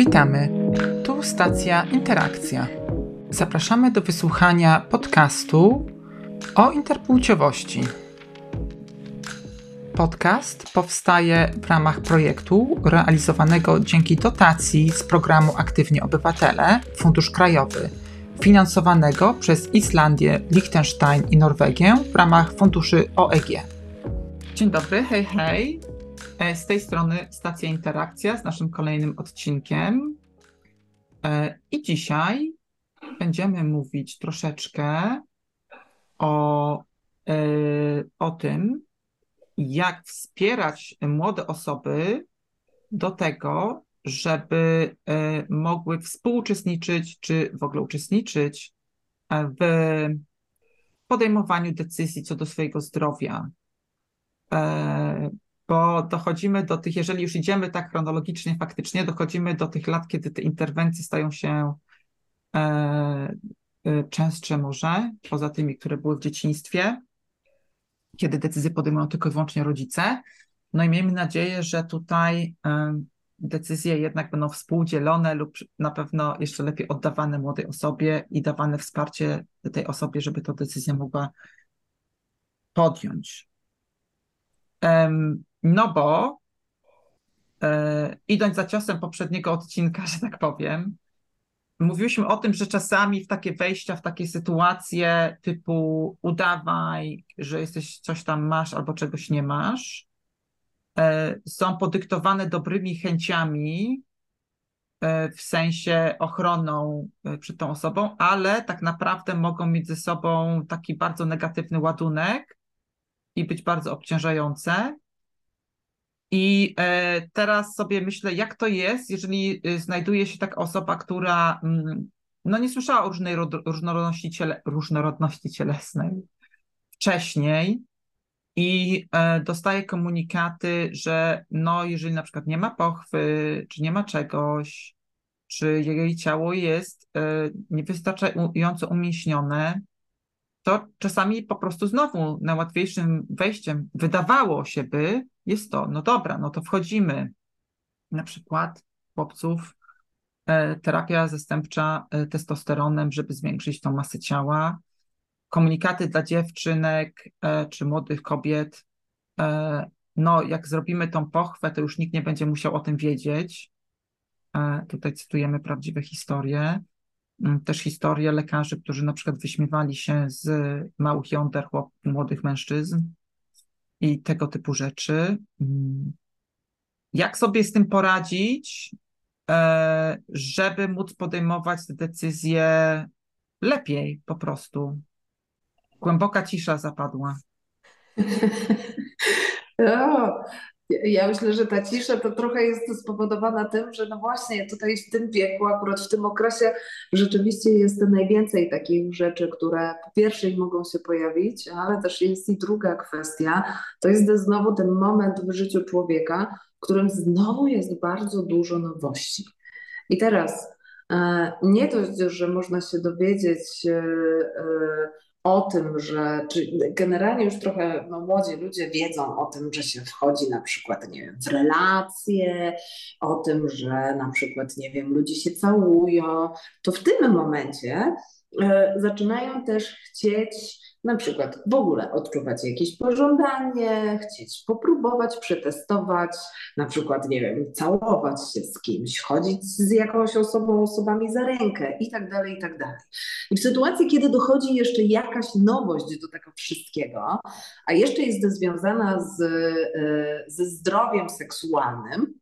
Witamy. Tu stacja Interakcja. Zapraszamy do wysłuchania podcastu o interpłciowości. Podcast powstaje w ramach projektu realizowanego dzięki dotacji z programu Aktywni Obywatele Fundusz Krajowy, finansowanego przez Islandię, Liechtenstein i Norwegię w ramach funduszy OEG. Dzień dobry, hej, hej. E, z tej strony stacja Interakcja z naszym kolejnym odcinkiem. E, I dzisiaj będziemy mówić troszeczkę o, e, o tym, jak wspierać młode osoby do tego, żeby mogły współuczestniczyć, czy w ogóle uczestniczyć w podejmowaniu decyzji co do swojego zdrowia bo dochodzimy do tych, jeżeli już idziemy tak chronologicznie, faktycznie dochodzimy do tych lat, kiedy te interwencje stają się e, e, częstsze może, poza tymi, które były w dzieciństwie, kiedy decyzje podejmują tylko i wyłącznie rodzice. No i miejmy nadzieję, że tutaj e, decyzje jednak będą współdzielone lub na pewno jeszcze lepiej oddawane młodej osobie i dawane wsparcie tej osobie, żeby tę decyzję mogła podjąć. No bo e, idąc za ciosem poprzedniego odcinka, że tak powiem, mówiliśmy o tym, że czasami w takie wejścia, w takie sytuacje typu udawaj, że jesteś coś tam masz albo czegoś nie masz, e, są podyktowane dobrymi chęciami, e, w sensie ochroną e, przed tą osobą, ale tak naprawdę mogą mieć ze sobą taki bardzo negatywny ładunek i być bardzo obciążające. I e, teraz sobie myślę, jak to jest, jeżeli e, znajduje się taka osoba, która mm, no nie słyszała o różnej różnorodności, ciele, różnorodności cielesnej wcześniej i e, dostaje komunikaty, że no jeżeli na przykład nie ma pochwy, czy nie ma czegoś, czy jej ciało jest niewystarczająco umięśnione, to czasami po prostu znowu najłatwiejszym wejściem wydawało się by jest to, no dobra, no to wchodzimy. Na przykład chłopców e, terapia zastępcza e, testosteronem, żeby zwiększyć tą masę ciała. Komunikaty dla dziewczynek e, czy młodych kobiet. No, jak zrobimy tą pochwę, to już nikt nie będzie musiał o tym wiedzieć. Tutaj cytujemy prawdziwe historie. Mm, też historie lekarzy, którzy na przykład wyśmiewali się z małych jąder młodych mężczyzn i tego typu rzeczy. Mm, jak sobie z tym poradzić, e, żeby móc podejmować te decyzje lepiej po prostu? Głęboka cisza zapadła. O, ja myślę, że ta cisza to trochę jest spowodowana tym, że no właśnie tutaj w tym wieku, akurat w tym okresie rzeczywiście jest najwięcej takich rzeczy, które po pierwsze mogą się pojawić, ale też jest i druga kwestia, to jest znowu ten moment w życiu człowieka, w którym znowu jest bardzo dużo nowości. I teraz e, nie dość, że można się dowiedzieć e, e, o tym, że generalnie już trochę no, młodzi ludzie wiedzą o tym, że się wchodzi na przykład, nie wiem, w relacje, o tym, że na przykład, nie wiem, ludzie się całują, to w tym momencie y, zaczynają też chcieć na przykład w ogóle odczuwać jakieś pożądanie, chcieć popróbować, przetestować, na przykład, nie wiem, całować się z kimś, chodzić z jakąś osobą, osobami za rękę i tak dalej, i tak dalej. I w sytuacji, kiedy dochodzi jeszcze jakaś nowość do tego wszystkiego, a jeszcze jest związana z, e, ze zdrowiem seksualnym,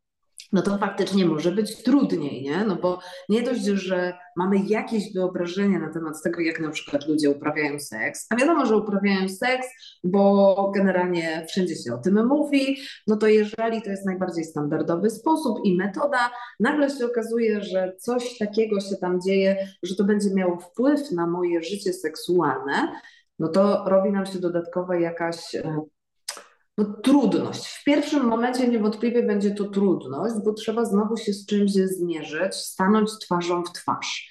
no to faktycznie może być trudniej, nie? No bo nie dość, że mamy jakieś wyobrażenia na temat tego, jak na przykład ludzie uprawiają seks, a wiadomo, że uprawiają seks, bo generalnie wszędzie się o tym mówi, no to jeżeli to jest najbardziej standardowy sposób i metoda, nagle się okazuje, że coś takiego się tam dzieje, że to będzie miało wpływ na moje życie seksualne, no to robi nam się dodatkowa jakaś e, no, trudność. W pierwszym momencie niewątpliwie będzie to trudność, bo trzeba znowu się z czymś zmierzyć, stanąć twarzą w twarz.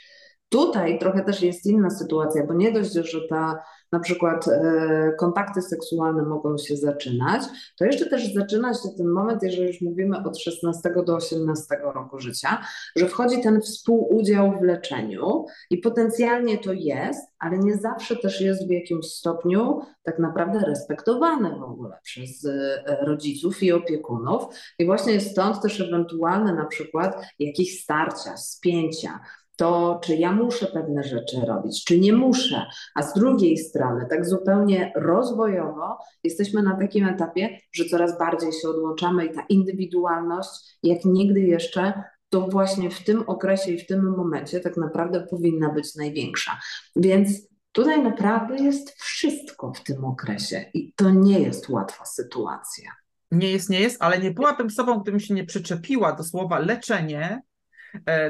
Tutaj trochę też jest inna sytuacja, bo nie dość, że ta na przykład e, kontakty seksualne mogą się zaczynać, to jeszcze też zaczyna się ten moment, jeżeli już mówimy od 16 do 18 roku życia, że wchodzi ten współudział w leczeniu i potencjalnie to jest, ale nie zawsze też jest w jakimś stopniu tak naprawdę respektowane w ogóle przez e, rodziców i opiekunów. I właśnie stąd też ewentualne na przykład jakieś starcia, spięcia, to czy ja muszę pewne rzeczy robić, czy nie muszę, a z drugiej strony, tak zupełnie rozwojowo, jesteśmy na takim etapie, że coraz bardziej się odłączamy i ta indywidualność, jak nigdy jeszcze, to właśnie w tym okresie i w tym momencie tak naprawdę powinna być największa. Więc tutaj naprawdę jest wszystko w tym okresie i to nie jest łatwa sytuacja. Nie jest, nie jest, ale nie byłabym sobą, gdybym się nie przyczepiła do słowa leczenie,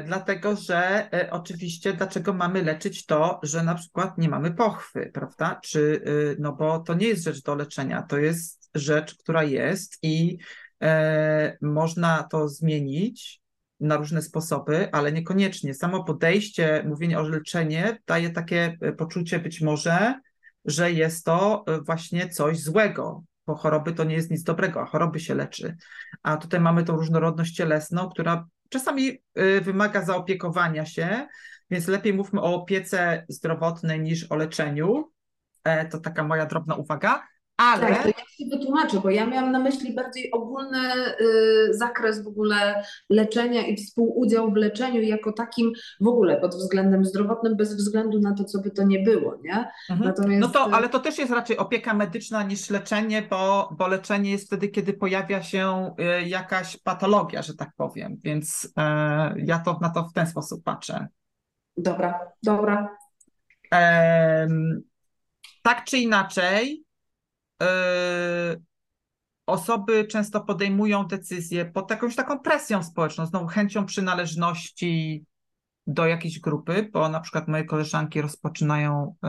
dlatego że e, oczywiście dlaczego mamy leczyć to, że na przykład nie mamy pochwy, prawda? Czy, y, no bo to nie jest rzecz do leczenia, to jest rzecz, która jest i e, można to zmienić na różne sposoby, ale niekoniecznie. Samo podejście, mówienie o leczenie daje takie poczucie być może, że jest to właśnie coś złego, bo choroby to nie jest nic dobrego, a choroby się leczy. A tutaj mamy tą różnorodność cielesną, która czasami y, wymaga zaopiekowania się, więc lepiej mówmy o opiece zdrowotnej niż o leczeniu. E, to taka moja drobna uwaga. Ale... Tak, to ja się wytłumaczę, bo ja miałam na myśli bardziej ogólny y, zakres w ogóle leczenia i współudział w leczeniu jako takim w ogóle pod względem zdrowotnym, bez względu na to, co by to nie było, nie? Mhm. Natomiast... No to, ale to też jest raczej opieka medyczna niż leczenie, bo, bo leczenie jest wtedy, kiedy pojawia się y, jakaś patologia, że tak powiem, więc y, ja to na to w ten sposób patrzę. Dobra, dobra. tak czy inaczej, osoby często podejmują decyzje pod jakąś taką presją społeczną, znowu chęcią przynależności do jakiejś grupy, bo na przykład moje koleżanki rozpoczynają y,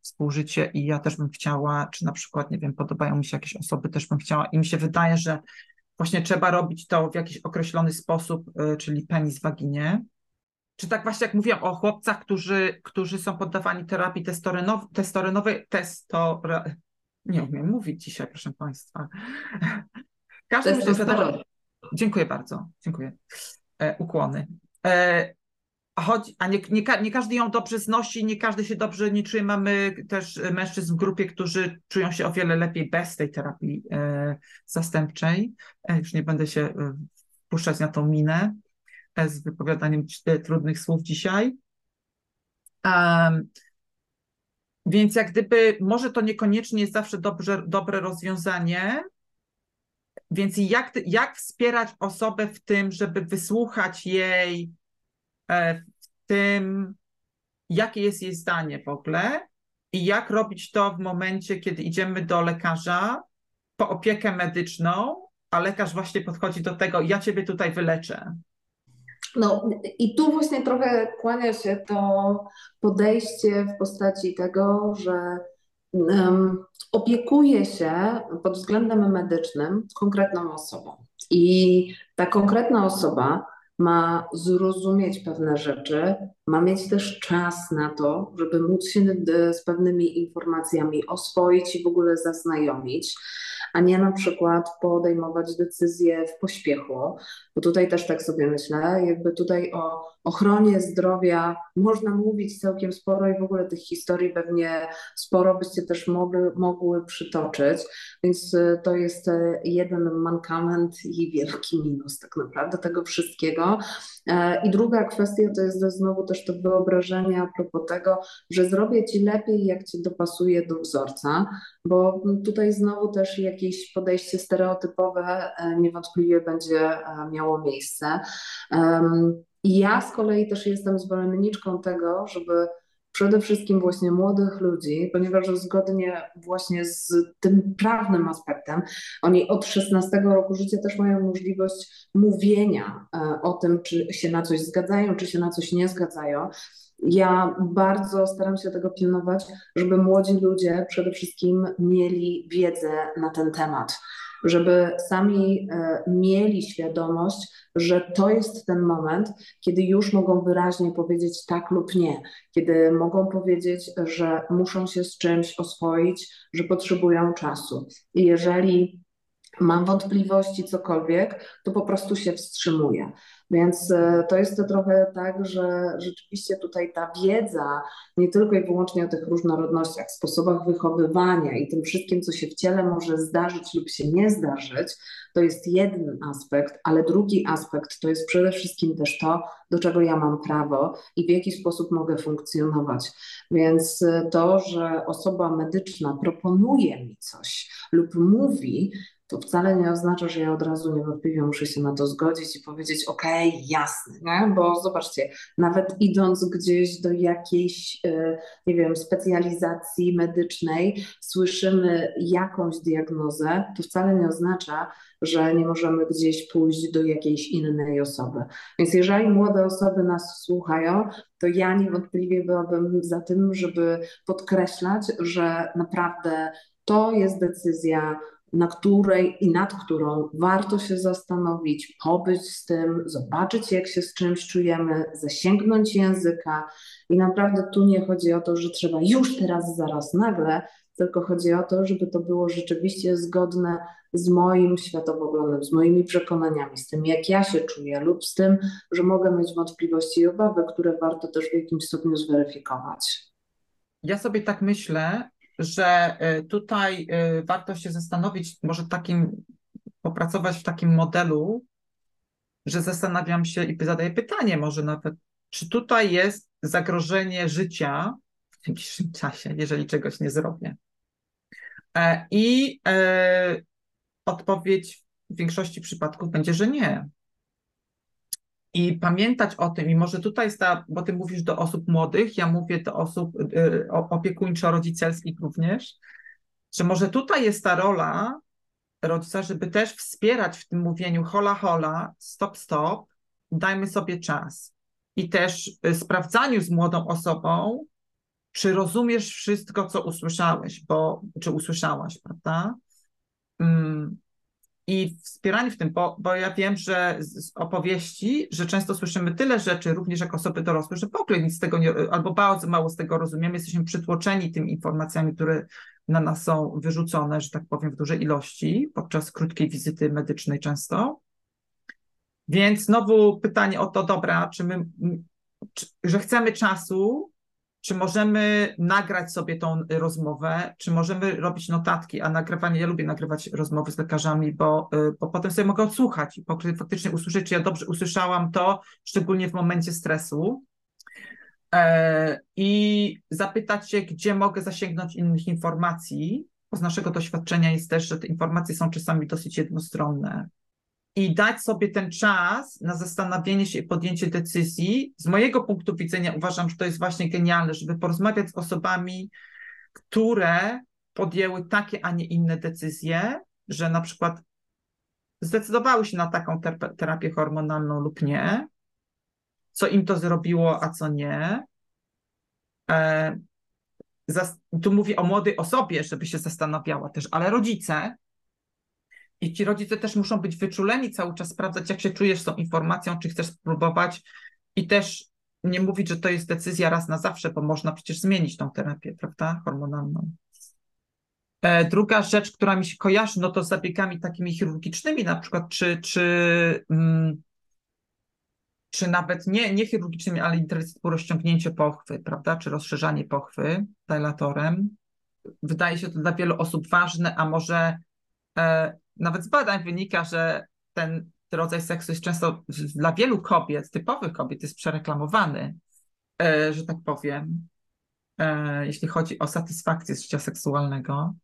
współżycie i ja też bym chciała, czy na przykład, nie wiem, podobają mi się jakieś osoby, też bym chciała i mi się wydaje, że właśnie trzeba robić to w jakiś określony sposób, y, czyli penis w waginie. Czy tak właśnie jak mówiłam o chłopcach, którzy, którzy są poddawani terapii testosteronowej, testosteronowej, nie umiem mówić dzisiaj, proszę Państwa. Każdy to jest wiadomo, Dziękuję bardzo, dziękuję. E, ukłony. E, chodzi, a nie, nie, nie, każdy ją dobrze znosi, nie każdy się dobrze nie czuje. Mamy też mężczyzn w grupie, którzy czują się o wiele lepiej bez tej terapii e, zastępczej. E, już nie będę się e, wpuszczać na tą minę e, z wypowiadaniem trudnych słów dzisiaj. Um, więc jak gdyby, może to niekoniecznie jest zawsze dobrze, dobre rozwiązanie, więc jak, jak wspierać osobę w tym, żeby wysłuchać jej e, w tym, jakie jest jej zdanie w ogóle i jak robić to w momencie, kiedy idziemy do lekarza po opiekę medyczną, a lekarz właśnie podchodzi do tego, ja ciebie tutaj wyleczę. No i tu właśnie trochę kłania się to podejście w postaci tego, że um, opiekuje się pod względem medycznym konkretną osobą. I ta konkretna osoba ma zrozumieć pewne rzeczy, ma mieć też czas na to, żeby móc się z pewnymi informacjami oswoić i w ogóle zaznajomić a nie na przykład podejmować decyzje w pośpiechu, bo tutaj też tak sobie myślę, jakby tutaj o ochronie zdrowia można mówić całkiem sporo i w ogóle tych historii pewnie sporo byście też mogły, mogły przytoczyć, więc y, to jest y, jeden mankament i wielki minus tak naprawdę tego wszystkiego. E, I druga kwestia to jest znowu też to wyobrażenie a propos tego, że zrobię ci lepiej, jak cię dopasuję do wzorca, bo tutaj znowu też jakieś podejście stereotypowe e, niewątpliwie będzie e, miało miejsce. Ja z kolei też jestem zwolenniczką tego, żeby przede wszystkim właśnie młodych ludzi, ponieważ zgodnie właśnie z tym prawnym aspektem, oni od 16 roku życia też mają możliwość mówienia e, o tym, czy się na coś zgadzają, czy się na coś nie zgadzają. Ja bardzo staram się tego pilnować, żeby młodzi ludzie przede wszystkim mieli wiedzę na ten temat. Żeby sami e, mieli świadomość, że to jest ten moment, kiedy już mogą wyraźnie powiedzieć tak lub nie, kiedy mogą powiedzieć, że muszą się z czymś oswoić, że potrzebują czasu. I jeżeli mam wątpliwości, cokolwiek, to po prostu się wstrzymuję. Więc e, to jest to trochę tak, że rzeczywiście tutaj ta wiedza, nie tylko i wyłącznie o tych różnorodnościach, sposobach wychowywania i tym wszystkim, co się w ciele może zdarzyć lub się nie zdarzyć, to jest jeden aspekt, ale drugi aspekt to jest przede wszystkim też to, do czego ja mam prawo i w jaki sposób mogę funkcjonować. Więc e, to, że osoba medyczna proponuje mi coś lub mówi, to wcale nie oznacza, że ja od razu niewątpliwie muszę się na to zgodzić i powiedzieć, okay, jasne, nie? bo zobaczcie, nawet idąc gdzieś do jakiejś, e, nie wiem, specjalizacji medycznej, słyszymy jakąś diagnozę, to wcale nie oznacza, że nie możemy gdzieś pójść do jakiejś innej osoby. Więc jeżeli młode osoby nas słuchają, to ja niewątpliwie byłabym za tym, żeby podkreślać, że naprawdę to jest decyzja na której i nad którą warto się zastanowić, pobyć z tym, zobaczyć, jak się z czymś czujemy, zasięgnąć języka. I naprawdę tu nie chodzi o to, że trzeba już teraz, zaraz, nagle, tylko chodzi o to, żeby to było rzeczywiście zgodne z moim światopoglądem, z moimi przekonaniami, z tym, jak ja się czuję, lub z tym, że mogę mieć wątpliwości i obawy, które warto też w jakimś stopniu zweryfikować. Ja sobie tak myślę, że y, tutaj y, warto się zastanowić, może takim, popracować w takim modelu, że zastanawiam się i zadaję pytanie może nawet, czy tutaj jest zagrożenie życia w najbliższym czasie, jeżeli czegoś nie zrobię. E, I e, odpowiedź w większości przypadków będzie, że nie. I pamiętać o tym, i może tutaj jest ta, bo ty mówisz do osób młodych, ja mówię do osób y, opiekuńczo-rodzicielskich również, że może tutaj jest ta rola rodzica, żeby też wspierać w tym mówieniu hola, hola, stop, stop, dajmy sobie czas. I też y, sprawdzaniu z młodą osobą, czy rozumiesz wszystko, co usłyszałeś, bo, czy usłyszałaś, prawda? Mm, i wspieranie w tym, bo, bo ja wiem, że z opowieści, że często słyszymy tyle rzeczy, również jako osoby dorosłe, że w ogóle nic z tego nie, albo bardzo mało z tego rozumiemy, jesteśmy przytłoczeni tymi informacjami, które na nas są wyrzucone, że tak powiem, w dużej ilości podczas krótkiej wizyty medycznej często. Więc znowu pytanie o to, dobra, czy my, czy, że chcemy czasu, czy możemy nagrać sobie tą rozmowę, czy możemy robić notatki, a nagrywanie, ja lubię nagrywać rozmowy z lekarzami, bo, y, bo potem sobie mogę odsłuchać i faktycznie usłyszeć, czy ja dobrze usłyszałam to, szczególnie w momencie stresu. E, I zapytać się, gdzie mogę zasięgnąć innych informacji, bo z naszego doświadczenia jest też, że te informacje są czasami dosyć jednostronne i dać sobie ten czas na zastanowienie się i podjęcie decyzji. Z mojego punktu widzenia uważam, że to jest właśnie genialne, żeby porozmawiać z osobami, które podjęły takie, a nie inne decyzje, że na przykład zdecydowały się na taką terapię hormonalną lub nie, co im to zrobiło, a co nie. E, tu mówię o młodej osobie, żeby się zastanawiała też, ale rodzice, i ci rodzice też muszą być wyczuleni cały czas, sprawdzać, jak się czujesz z tą informacją, czy chcesz spróbować i też nie mówić, że to jest decyzja raz na zawsze, bo można przecież zmienić tą terapię, prawda, hormonalną. E, druga rzecz, która mi się kojarzy, no to z zabiegami takimi chirurgicznymi, na przykład, czy, czy, mm, czy nawet nie, nie chirurgicznymi, ale typu rozciągnięcie pochwy, prawda, czy rozszerzanie pochwy dilatorem. Wydaje się to dla wielu osób ważne, a może e, nawet z badań wynika, że ten rodzaj seksu jest często dla wielu kobiet, typowych kobiet, jest przereklamowany, e, że tak powiem, e, jeśli chodzi o satysfakcję z życia seksualnego.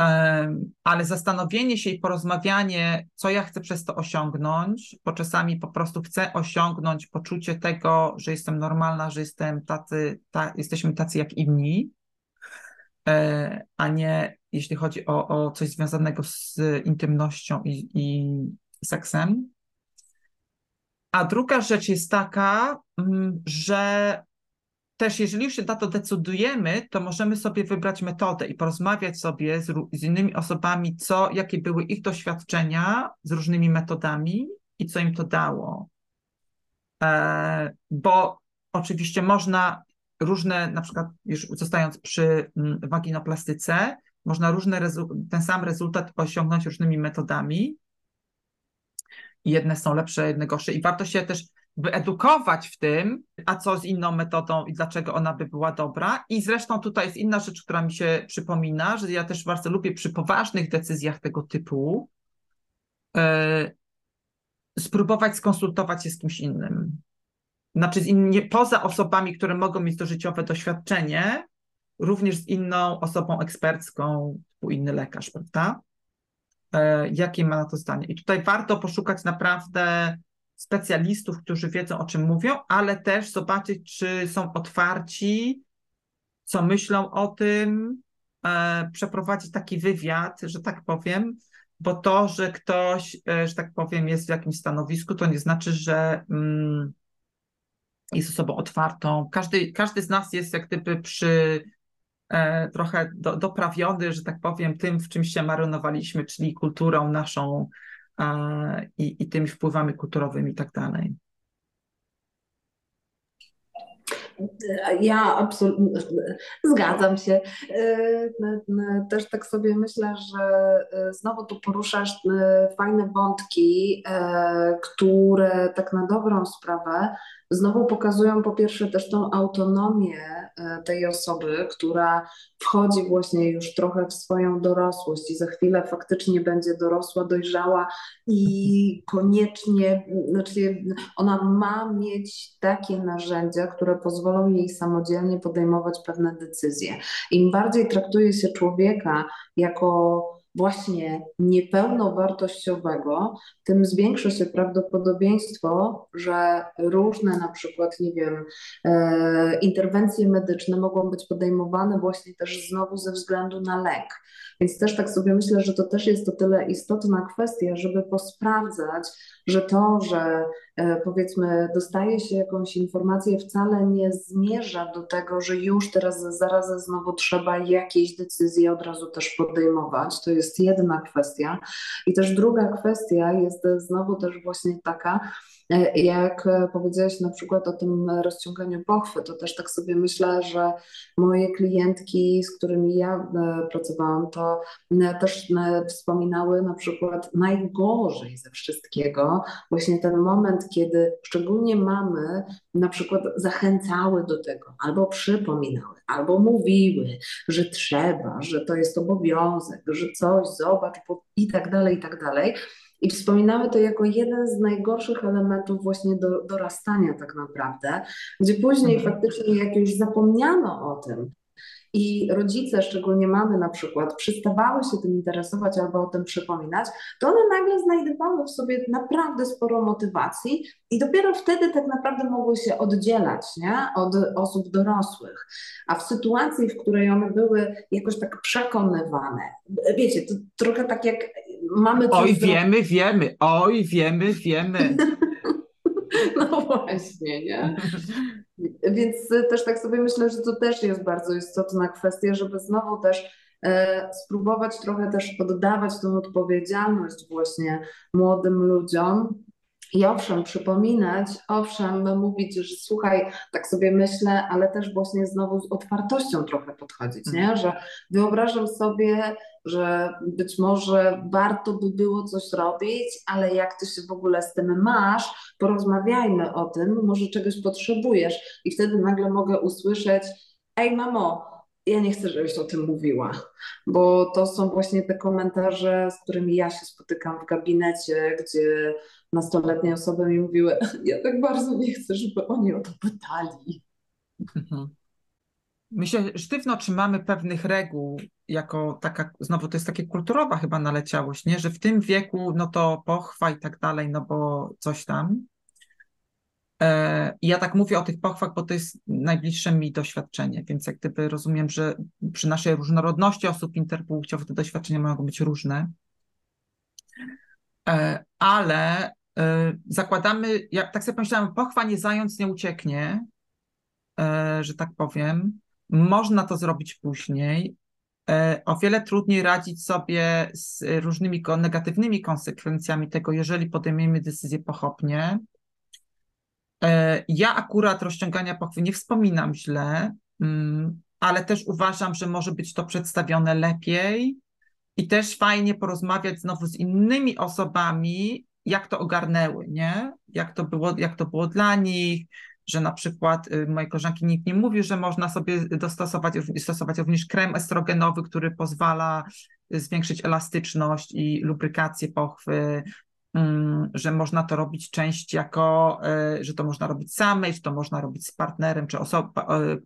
E, ale zastanowienie się i porozmawianie, co ja chcę przez to osiągnąć, bo czasami po prostu chcę osiągnąć poczucie tego, że jestem normalna, że jestem tacy, ta, jesteśmy tacy jak inni, a nie jeśli chodzi o, o coś związanego z intymnością i, i seksem. A druga rzecz jest taka, mm, że też, jeżeli już się na to decydujemy, to możemy sobie wybrać metodę i porozmawiać sobie z, z innymi osobami, co, jakie były ich doświadczenia z różnymi metodami i co im to dało. E, bo oczywiście można różne, na przykład już zostając przy mm, waginoplastyce, można różne ten sam rezultat osiągnąć różnymi metodami. Jedne są lepsze, jedne gorsze i warto się też wyedukować w tym, a co z inną metodą i dlaczego ona by była dobra. I zresztą tutaj jest inna rzecz, która mi się przypomina, że ja też bardzo lubię przy poważnych decyzjach tego typu yy, spróbować skonsultować się z kimś innym. Znaczy, z poza osobami, które mogą mieć to życiowe doświadczenie, również z inną osobą ekspercką, typu inny lekarz, prawda? E, jakie ma na to zdanie? I tutaj warto poszukać naprawdę specjalistów, którzy wiedzą, o czym mówią, ale też zobaczyć, czy są otwarci, co myślą o tym, e, przeprowadzić taki wywiad, że tak powiem, bo to, że ktoś, e, że tak powiem, jest w jakimś stanowisku, to nie znaczy, że mm, jest osobą otwartą. Każdy, każdy z nas jest jak gdyby przy trochę do, doprawiony, że tak powiem, tym, w czym się marynowaliśmy, czyli kulturą naszą e, i, i tymi wpływami kulturowymi i tak dalej. Ja absolutnie zgadzam się. E, też tak sobie myślę, że e, znowu tu poruszasz e, fajne wątki, które tak na dobrą sprawę znowu pokazują po pierwsze też tą autonomię e, tej osoby, która wchodzi właśnie już trochę w swoją dorosłość i za chwilę faktycznie będzie dorosła, dojrzała i koniecznie, znaczy ona ma mieć takie narzędzia, które pozwolą jej samodzielnie podejmować pewne decyzje. Im bardziej traktuje się człowieka jako właśnie niepełnowartościowego, tym zwiększy się prawdopodobieństwo, że różne na przykład, nie wiem, e, interwencje medyczne mogą być podejmowane właśnie też znowu ze względu na lek. Więc też tak sobie myślę, że to też jest o tyle istotna kwestia, żeby posprawdzać, że to, że e, powiedzmy dostaje się jakąś informację, wcale nie zmierza do tego, że już teraz zaraz znowu trzeba jakieś decyzje od razu też podejmować. To jest jedna kwestia. I też druga kwestia jest znowu też właśnie taka, jak e, powiedziałeś na przykład o tym rozciąganiu pochwy, to też tak sobie myślę, że moje klientki, z którymi ja e, pracowałam, to też wspominały na przykład najgorzej ze wszystkiego, właśnie ten moment, kiedy szczególnie mamy na przykład zachęcały do tego, albo przypominały, albo mówiły, że trzeba, że to jest obowiązek, że coś, zobacz i tak dalej, i tak dalej. I wspominały to jako jeden z najgorszych elementów właśnie do, dorastania tak naprawdę, gdzie później mhm. faktycznie jak już zapomniano o tym, i rodzice, szczególnie mamy na przykład, przestawały się tym interesować albo o tym przypominać, to one nagle znajdowały w sobie naprawdę sporo motywacji i dopiero wtedy tak naprawdę mogły się oddzielać nie? od osób dorosłych. A w sytuacji, w której one były jakoś tak przekonywane, wiecie, to trochę tak jak mamy. Oj, wiemy, wiemy, oj, wiemy, wiemy. No właśnie, nie? Więc też tak sobie myślę, że to też jest bardzo istotna kwestia, żeby znowu też e, spróbować trochę też poddawać tą odpowiedzialność właśnie młodym ludziom, i owszem, przypominać, owszem, mówić, że słuchaj, tak sobie myślę, ale też właśnie znowu z otwartością trochę podchodzić, nie? Mhm. Że wyobrażam sobie, że być może warto by było coś robić, ale jak ty się w ogóle z tym masz, porozmawiajmy o tym, może czegoś potrzebujesz. I wtedy nagle mogę usłyszeć, ej mamo, ja nie chcę, żebyś o tym mówiła, bo to są właśnie te komentarze, z którymi ja się spotykam w gabinecie, gdzie nastoletnie osoby mi mówiły, ja tak bardzo nie chcę, żeby oni o to pytali. Mhm. Myślę, że sztywno trzymamy pewnych reguł, jako taka, znowu to jest takie kulturowa chyba naleciałość, nie? że w tym wieku no to pochwa i tak dalej, no bo coś tam. E, ja tak mówię o tych pochwach, bo to jest najbliższe mi doświadczenie, więc jak gdyby rozumiem, że przy naszej różnorodności osób interpłciowych te doświadczenia mogą być różne. E, ale e, zakładamy, ja tak sobie pomyślałam, pochwa nie zając nie ucieknie, że tak powiem. Można to zrobić później. O wiele trudniej radzić sobie z różnymi negatywnymi konsekwencjami tego, jeżeli podejmiemy decyzję pochopnie. E, ja akurat rozciągania pochwy nie wspominam źle, mm, ale też uważam, że może być to przedstawione lepiej i też fajnie porozmawiać znowu z innymi osobami, jak to ogarnęły, nie? Jak to było, jak to było dla nich, że na przykład y, mojej koleżanki nikt nie mówi, że można sobie dostosować stosować również krem estrogenowy, który pozwala zwiększyć elastyczność i lubrykację pochwy, że można to robić część jako, y, że to można robić samej, że to można robić z partnerem, czy y,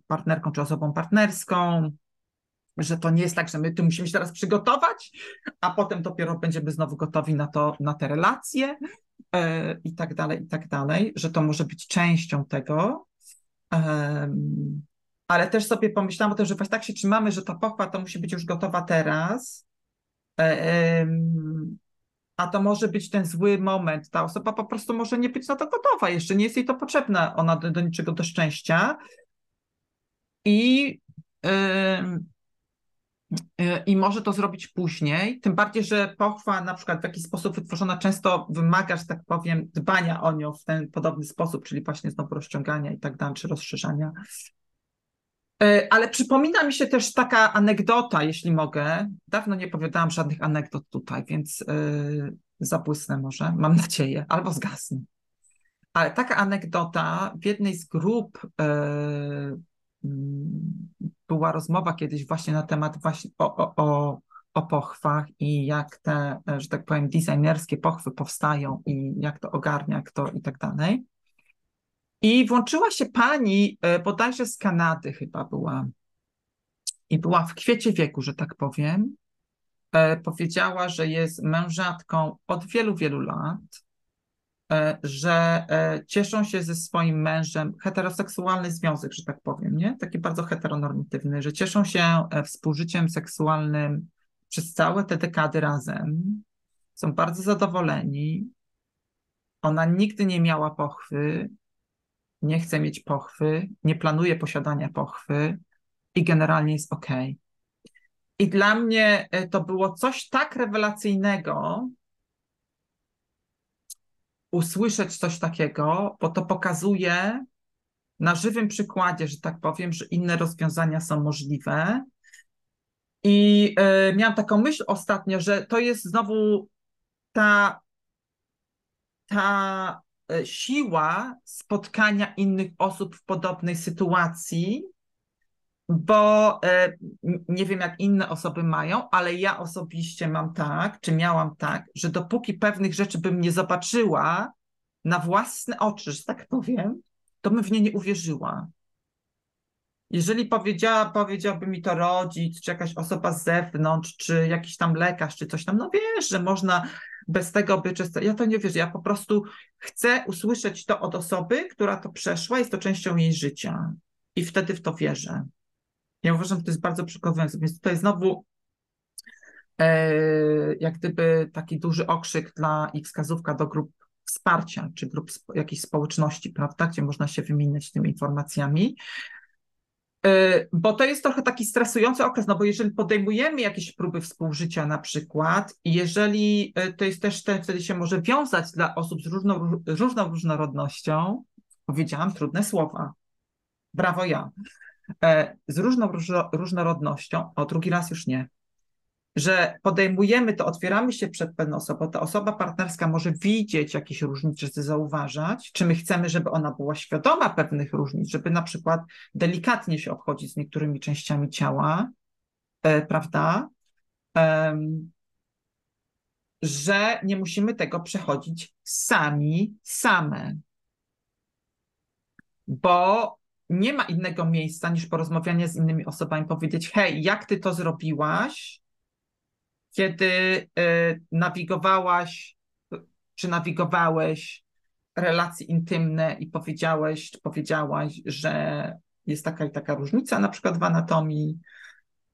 partnerką, czy osobą partnerską, że to nie jest tak, że my tu musimy się teraz przygotować, a potem dopiero będziemy znowu gotowi na to, na te relacje e, i tak dalej, i tak dalej, że to może być częścią tego. ale też sobie pomyślałam o tym, że właśnie tak się trzymamy, że ta pochwa to musi być już gotowa teraz, e, a to może być ten zły moment. Ta osoba po prostu może nie być na to gotowa, jeszcze nie jest jej to potrzebne, ona do, do niczego do szczęścia. I Y, i może to zrobić później, tym bardziej, że pochwa na przykład w jakiś sposób wytworzona często wymaga, że tak powiem, dbania o nią w ten podobny sposób, czyli właśnie znowu rozciągania i tak dalej, czy rozszerzania. Y, ale przypomina mi się też taka anegdota, jeśli mogę. Dawno nie opowiadałam żadnych anegdot tutaj, więc yy, zabłysnę może, mam nadzieję, albo zgasnę. Ale taka anegdota w jednej z grup yy, była rozmowa kiedyś właśnie na temat właśnie o, o, o, o pochwach i jak te, że tak powiem, designerskie pochwy powstają i jak to ogarnia kto i tak dalej. I włączyła się pani, e, bodajże z Kanady chyba była, i była w kwiecie wieku, że tak powiem. E, powiedziała, że jest mężatką od wielu, wielu lat, E, że cieszą się ze swoim mężem, heteroseksualny związek, że tak powiem, nie? Taki bardzo heteronormatywny, że cieszą się współżyciem seksualnym przez całe te dekady razem, są bardzo zadowoleni. Ona nigdy nie miała pochwy, nie chce mieć pochwy, nie planuje posiadania pochwy i generalnie jest ok. I dla mnie to było coś tak rewelacyjnego, usłyszeć coś takiego, bo to pokazuje na żywym przykładzie, że tak powiem, że inne rozwiązania są możliwe. I y, miałam taką myśl ostatnio, że to jest znowu ta, ta e, siła spotkania innych osób w podobnej sytuacji, bo e, nie wiem, jak inne osoby mają, ale ja osobiście mam tak, czy miałam tak, że dopóki pewnych rzeczy bym nie zobaczyła na własne oczy, że tak powiem, to bym w nie nie uwierzyła. Jeżeli powiedziała, powiedziałby mi to rodzic, czy jakaś osoba z zewnątrz, czy jakiś tam lekarz, czy coś tam, no wiesz, że można bez tego by czysto. Ja to nie wierzę. Ja po prostu chcę usłyszeć to od osoby, która to przeszła, jest to częścią jej życia. I wtedy w to wierzę. Ja uważam, że to jest bardzo przekonujące. Więc tutaj znowu e, jak gdyby taki duży okrzyk dla i wskazówka do grup wsparcia, czy grup jakiejś społeczności, prawda, gdzie można się wymieniać tymi informacjami. E, bo to jest trochę taki stresujący okres, no bo jeżeli podejmujemy jakieś próby współżycia na przykład, jeżeli e, to jest też ten, wtedy się może wiązać dla osób z różną, różną różnorodnością, powiedziałam trudne słowa. Brawo ja. E, z różną różnorodnością, o drugi raz już nie, że podejmujemy to, otwieramy się przed pewną osobą, ta osoba partnerska może widzieć jakieś różnice, zauważać, czy my chcemy, żeby ona była świadoma pewnych różnic, żeby na przykład delikatnie się obchodzić z niektórymi częściami ciała, e, prawda? Że nie musimy tego przechodzić sami, same. Bo nie ma innego miejsca niż porozmawianie z innymi osobami, powiedzieć: Hej, jak ty to zrobiłaś, kiedy y, nawigowałaś, czy nawigowałeś relacje intymne i powiedziałeś, czy powiedziałaś, że jest taka i taka różnica, na przykład w anatomii,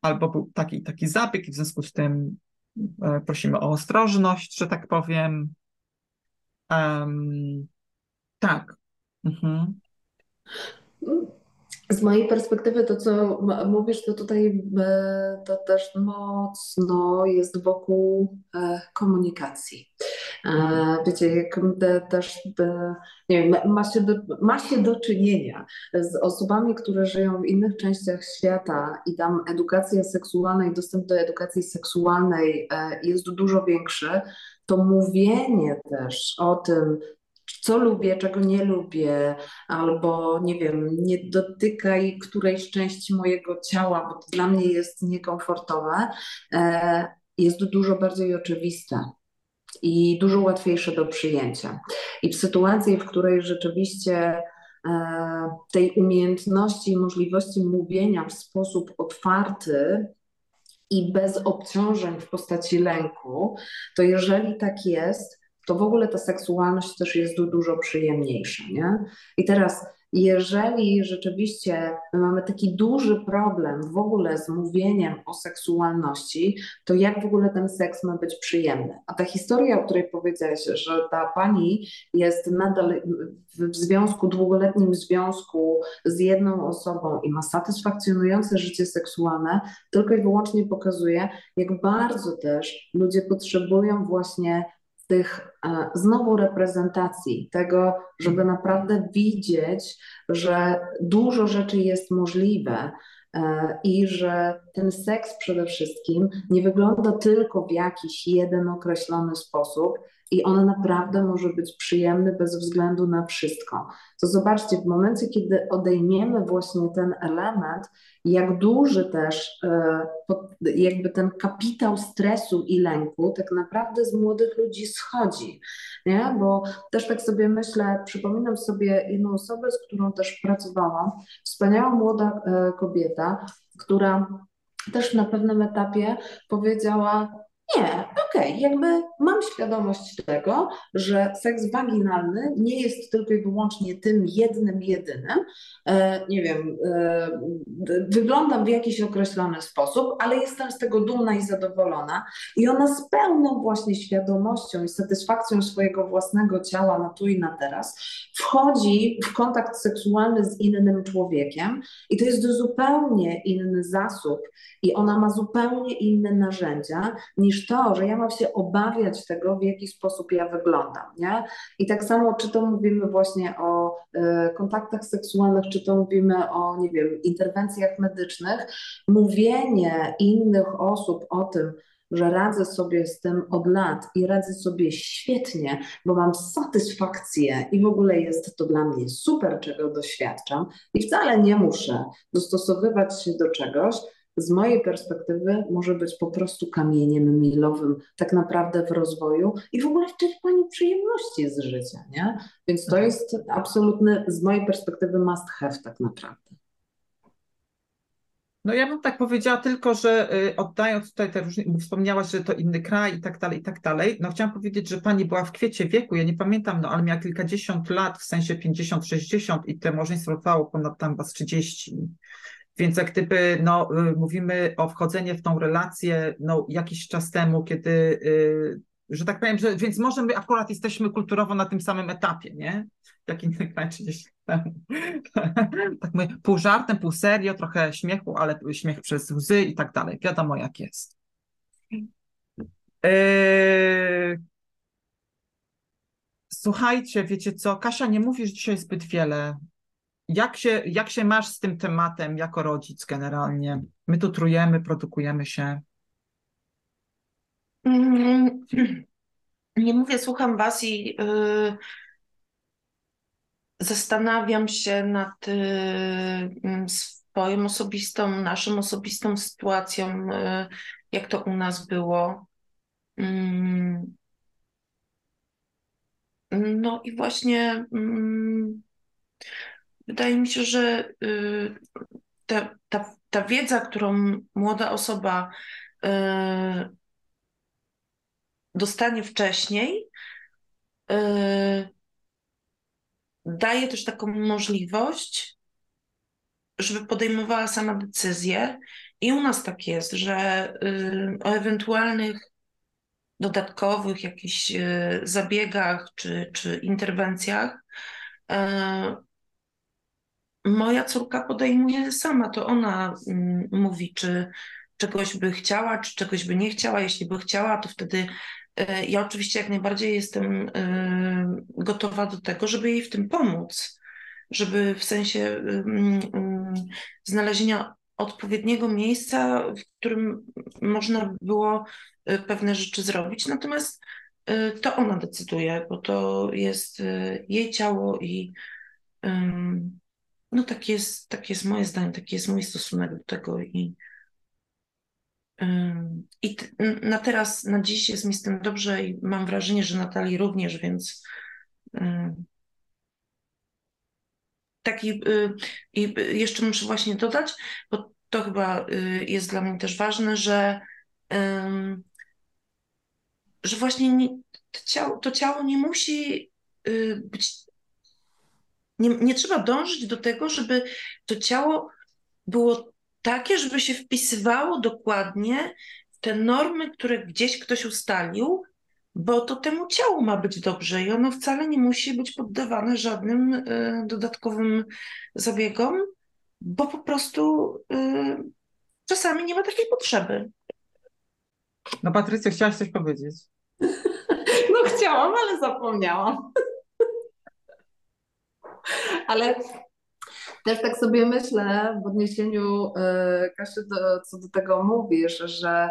albo był taki i taki zabieg, i w związku z tym y, prosimy o ostrożność, że tak powiem. Um, tak. Mhm. Z mojej perspektywy to, co mówisz, to tutaj e, to też mocno jest wokół e, komunikacji. E, wiecie, jak też nie wiem, ma, się do, ma się do czynienia z osobami, które żyją w innych częściach świata i tam edukacja seksualna i dostęp do edukacji seksualnej jest dużo większy, to mówienie też o tym, co lubię, czego nie lubię, albo nie wiem, nie dotykaj którejś części mojego ciała, bo to dla mnie jest niekomfortowe, e, jest dużo bardziej oczywiste i dużo łatwiejsze do przyjęcia. I w sytuacji, w której rzeczywiście e, tej umiejętności i możliwości mówienia w sposób otwarty i bez obciążeń w postaci lęku, to jeżeli tak jest, to w ogóle ta seksualność też jest dużo przyjemniejsza, nie? I teraz, jeżeli rzeczywiście mamy taki duży problem w ogóle z mówieniem o seksualności, to jak w ogóle ten seks ma być przyjemny? A ta historia, o której powiedziałaś, że ta pani jest nadal w związku, długoletnim związku z jedną osobą i ma satysfakcjonujące życie seksualne, tylko i wyłącznie pokazuje, jak bardzo też ludzie potrzebują właśnie tych e, znowu reprezentacji, tego, żeby naprawdę widzieć, że dużo rzeczy jest możliwe e, i że ten seks przede wszystkim nie wygląda tylko w jakiś jeden określony sposób, i on naprawdę może być przyjemny bez względu na wszystko. To zobaczcie, w momencie, kiedy odejmiemy właśnie ten element, jak duży też e, jakby ten kapitał stresu i lęku tak naprawdę z młodych ludzi schodzi. Nie? Bo też tak sobie myślę, przypominam sobie jedną osobę, z którą też pracowałam, wspaniała młoda e, kobieta, która też na pewnym etapie powiedziała: nie, okej, okay. jakby mam świadomość tego, że seks waginalny nie jest tylko i wyłącznie tym jednym, jedynym. E, nie wiem, e, wyglądam w jakiś określony sposób, ale jestem z tego dumna i zadowolona. I ona z pełną właśnie świadomością i satysfakcją swojego własnego ciała na tu i na teraz wchodzi w kontakt seksualny z innym człowiekiem i to jest zupełnie inny zasób i ona ma zupełnie inne narzędzia niż to, że ja mam się obawiać tego, w jaki sposób ja wyglądam, nie? I tak samo, czy to mówimy właśnie o y, kontaktach seksualnych, czy to mówimy o, nie wiem, interwencjach medycznych, mówienie innych osób o tym, że radzę sobie z tym od lat i radzę sobie świetnie, bo mam satysfakcję i w ogóle jest to dla mnie super, czego doświadczam i wcale nie muszę dostosowywać się do czegoś, z mojej perspektywy może być po prostu kamieniem milowym tak naprawdę w rozwoju i w ogóle w czerpaniu przyjemności z życia, nie? Więc to jest absolutny, z mojej perspektywy must have tak naprawdę. No ja bym tak powiedziała tylko, że y, oddając tutaj te różne, wspomniałaś, że to inny kraj i tak dalej, i tak dalej. No chciałam powiedzieć, że pani była w kwiecie wieku, ja nie pamiętam, no ale miała kilkadziesiąt lat, w sensie 50-60 i te małżeństwo trwało ponad tam was 30. Więc jak gdyby no, y, mówimy o wchodzeniu w tą relację no, jakiś czas temu, kiedy, y, że tak powiem, że, więc może my akurat jesteśmy kulturowo na tym samym etapie, nie? Jak innych krajach 30 temu. tak mówię, pół żartem, pół serio, trochę śmiechu, ale śmiech przez łzy i tak dalej. Wiadomo jak jest. Yy... Słuchajcie, wiecie co, Kasia, nie mówisz dzisiaj zbyt wiele jak się, jak się masz z tym tematem jako rodzic generalnie? My tu trujemy, produkujemy się. Mm, nie mówię, słucham Was i yy, zastanawiam się nad yy, swoją osobistą, naszą osobistą sytuacją, yy, jak to u nas było. Mm. No i właśnie Wydaje mi się, że y, ta, ta, ta wiedza, którą młoda osoba y, dostanie wcześniej, y, daje też taką możliwość, żeby podejmowała sama decyzję. I u nas tak jest, że o ewentualnych dodatkowych jakichś zabiegach czy, czy interwencjach moja córka podejmuje sama, to ona mm, mówi, czy czegoś by chciała, czy czegoś by nie chciała. Jeśli by chciała, to wtedy e, ja oczywiście jak najbardziej jestem e, gotowa do tego, żeby jej w tym pomóc, żeby w sensie mm, mm, znalezienia odpowiedniego miejsca, w którym można było e, pewne rzeczy zrobić. Natomiast to ona decyduje, bo to jest jej ciało i no tak jest, tak jest moje zdanie, taki jest mój stosunek do tego i, i na teraz, na dziś jest mi z tym dobrze i mam wrażenie, że Natalii również, więc taki y, i jeszcze muszę właśnie dodać, bo to chyba y, jest dla mnie też ważne, że że właśnie nie, to, ciało, to ciało nie musi y, być nie, nie trzeba dążyć do tego, żeby to ciało było takie, żeby się wpisywało dokładnie w te normy, które gdzieś ktoś ustalił, bo to temu ciału ma być dobrze i ono wcale nie musi być poddawane żadnym y, dodatkowym zabiegom, bo po prostu y, czasami nie ma takiej potrzeby. No Patrycja, chciałaś coś powiedzieć? No chciałam, ale zapomniałam. Ale też tak sobie myślę w odniesieniu, e, Kasiu, do, co do tego mówisz, że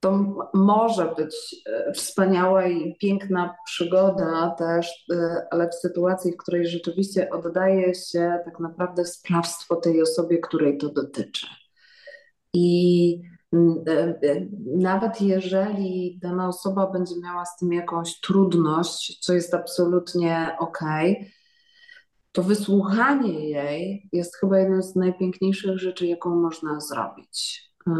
to może być e, wspaniała i piękna przygoda też, e, ale w sytuacji, w której rzeczywiście oddaje się tak naprawdę sprawstwo tej osobie, której to dotyczy. I nawet jeżeli dana osoba będzie miała z tym jakąś trudność, co jest absolutnie okej, okay, to wysłuchanie jej jest chyba jedną z najpiękniejszych rzeczy, jaką można zrobić. E,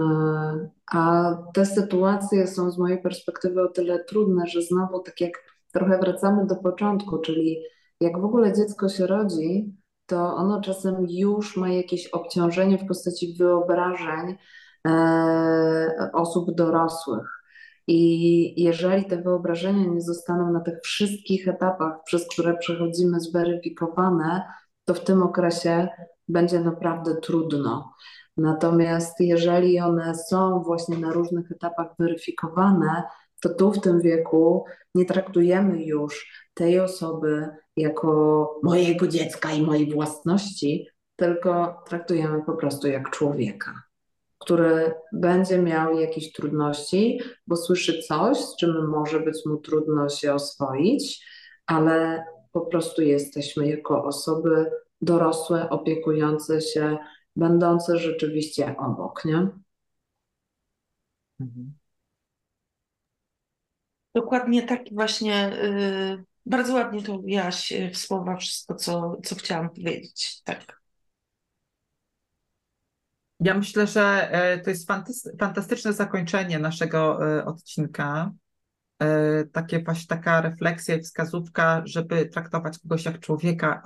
a te sytuacje są z mojej perspektywy o tyle trudne, że znowu tak jak trochę wracamy do początku, czyli jak w ogóle dziecko się rodzi, to ono czasem już ma jakieś obciążenie w postaci wyobrażeń e, osób dorosłych. I jeżeli te wyobrażenia nie zostaną na tych wszystkich etapach, przez które przechodzimy, zweryfikowane, to w tym okresie będzie naprawdę trudno. Natomiast jeżeli one są właśnie na różnych etapach weryfikowane, to tu w tym wieku nie traktujemy już tej osoby jako mojego dziecka i mojej własności, tylko traktujemy po prostu jak człowieka który będzie miał jakieś trudności, bo słyszy coś, z czym może być mu trudno się oswoić, ale po prostu jesteśmy jako osoby dorosłe, opiekujące się, będące rzeczywiście obok, nie? Mhm. Dokładnie tak właśnie. Yy, bardzo ładnie to ujaś w słowa wszystko, co, co chciałam powiedzieć. Tak. Ja myślę, że e, to jest fantastyczne zakończenie naszego e, odcinka. E, takie właśnie taka refleksja i wskazówka, żeby traktować kogoś jak człowieka,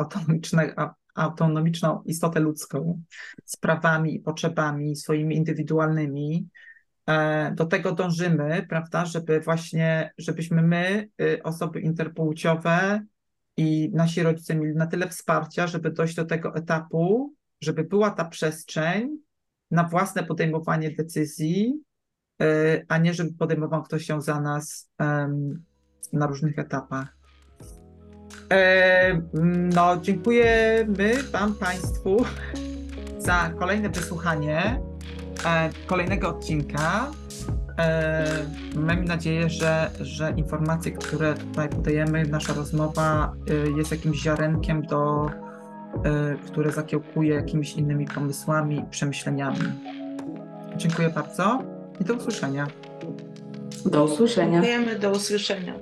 autonomiczną istotę ludzką, z prawami i potrzebami swoimi indywidualnymi. Do tego dążymy, prawda, żeby właśnie, żebyśmy my, osoby interpłciowe i nasi rodzice mieli na tyle wsparcia, żeby dojść do tego etapu, żeby była ta przestrzeń, na własne podejmowanie decyzji, e, a nie żeby podejmował ktoś ją za nas na różnych etapach. E, no, dziękujemy Wam Państwu za kolejne wysłuchanie e, kolejnego odcinka. Mam nadzieję, że, że informacje, które tutaj podajemy, nasza rozmowa jest jakimś ziarenkiem do które zakiełkuje jakimiś innymi pomysłami i przemyśleniami. Dziękuję bardzo i do usłyszenia. Do usłyszenia. Dziękujemy, do usłyszenia.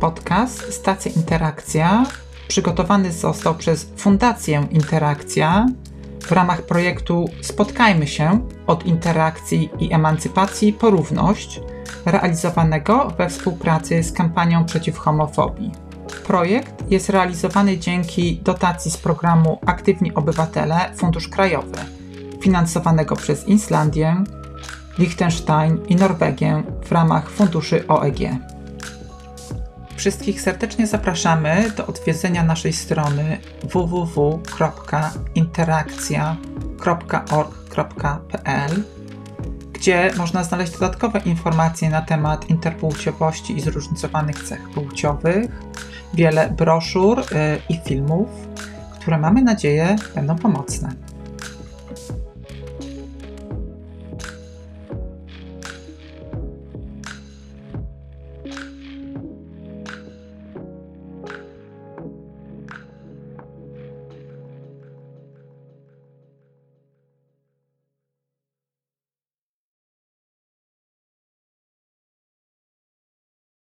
Podcast Stacja Interakcja przygotowany został przez Fundację Interakcja w ramach projektu Spotkajmy się od interakcji i emancypacji po równość, realizowanego we współpracy z kampanią przeciw homofobii. Projekt jest realizowany dzięki dotacji z programu Aktywni Obywatele Fundusz Krajowy, finansowanego przez Islandię, Liechtenstein i Norwegię w ramach funduszy OEG. Wszystkich serdecznie zapraszamy do odwiedzenia naszej strony www.interakcja.org.pl, gdzie można znaleźć dodatkowe informacje na temat interpłciowości i zróżnicowanych cech płciowych, wiele broszur y, i filmów, które mamy nadzieję będą pomocne.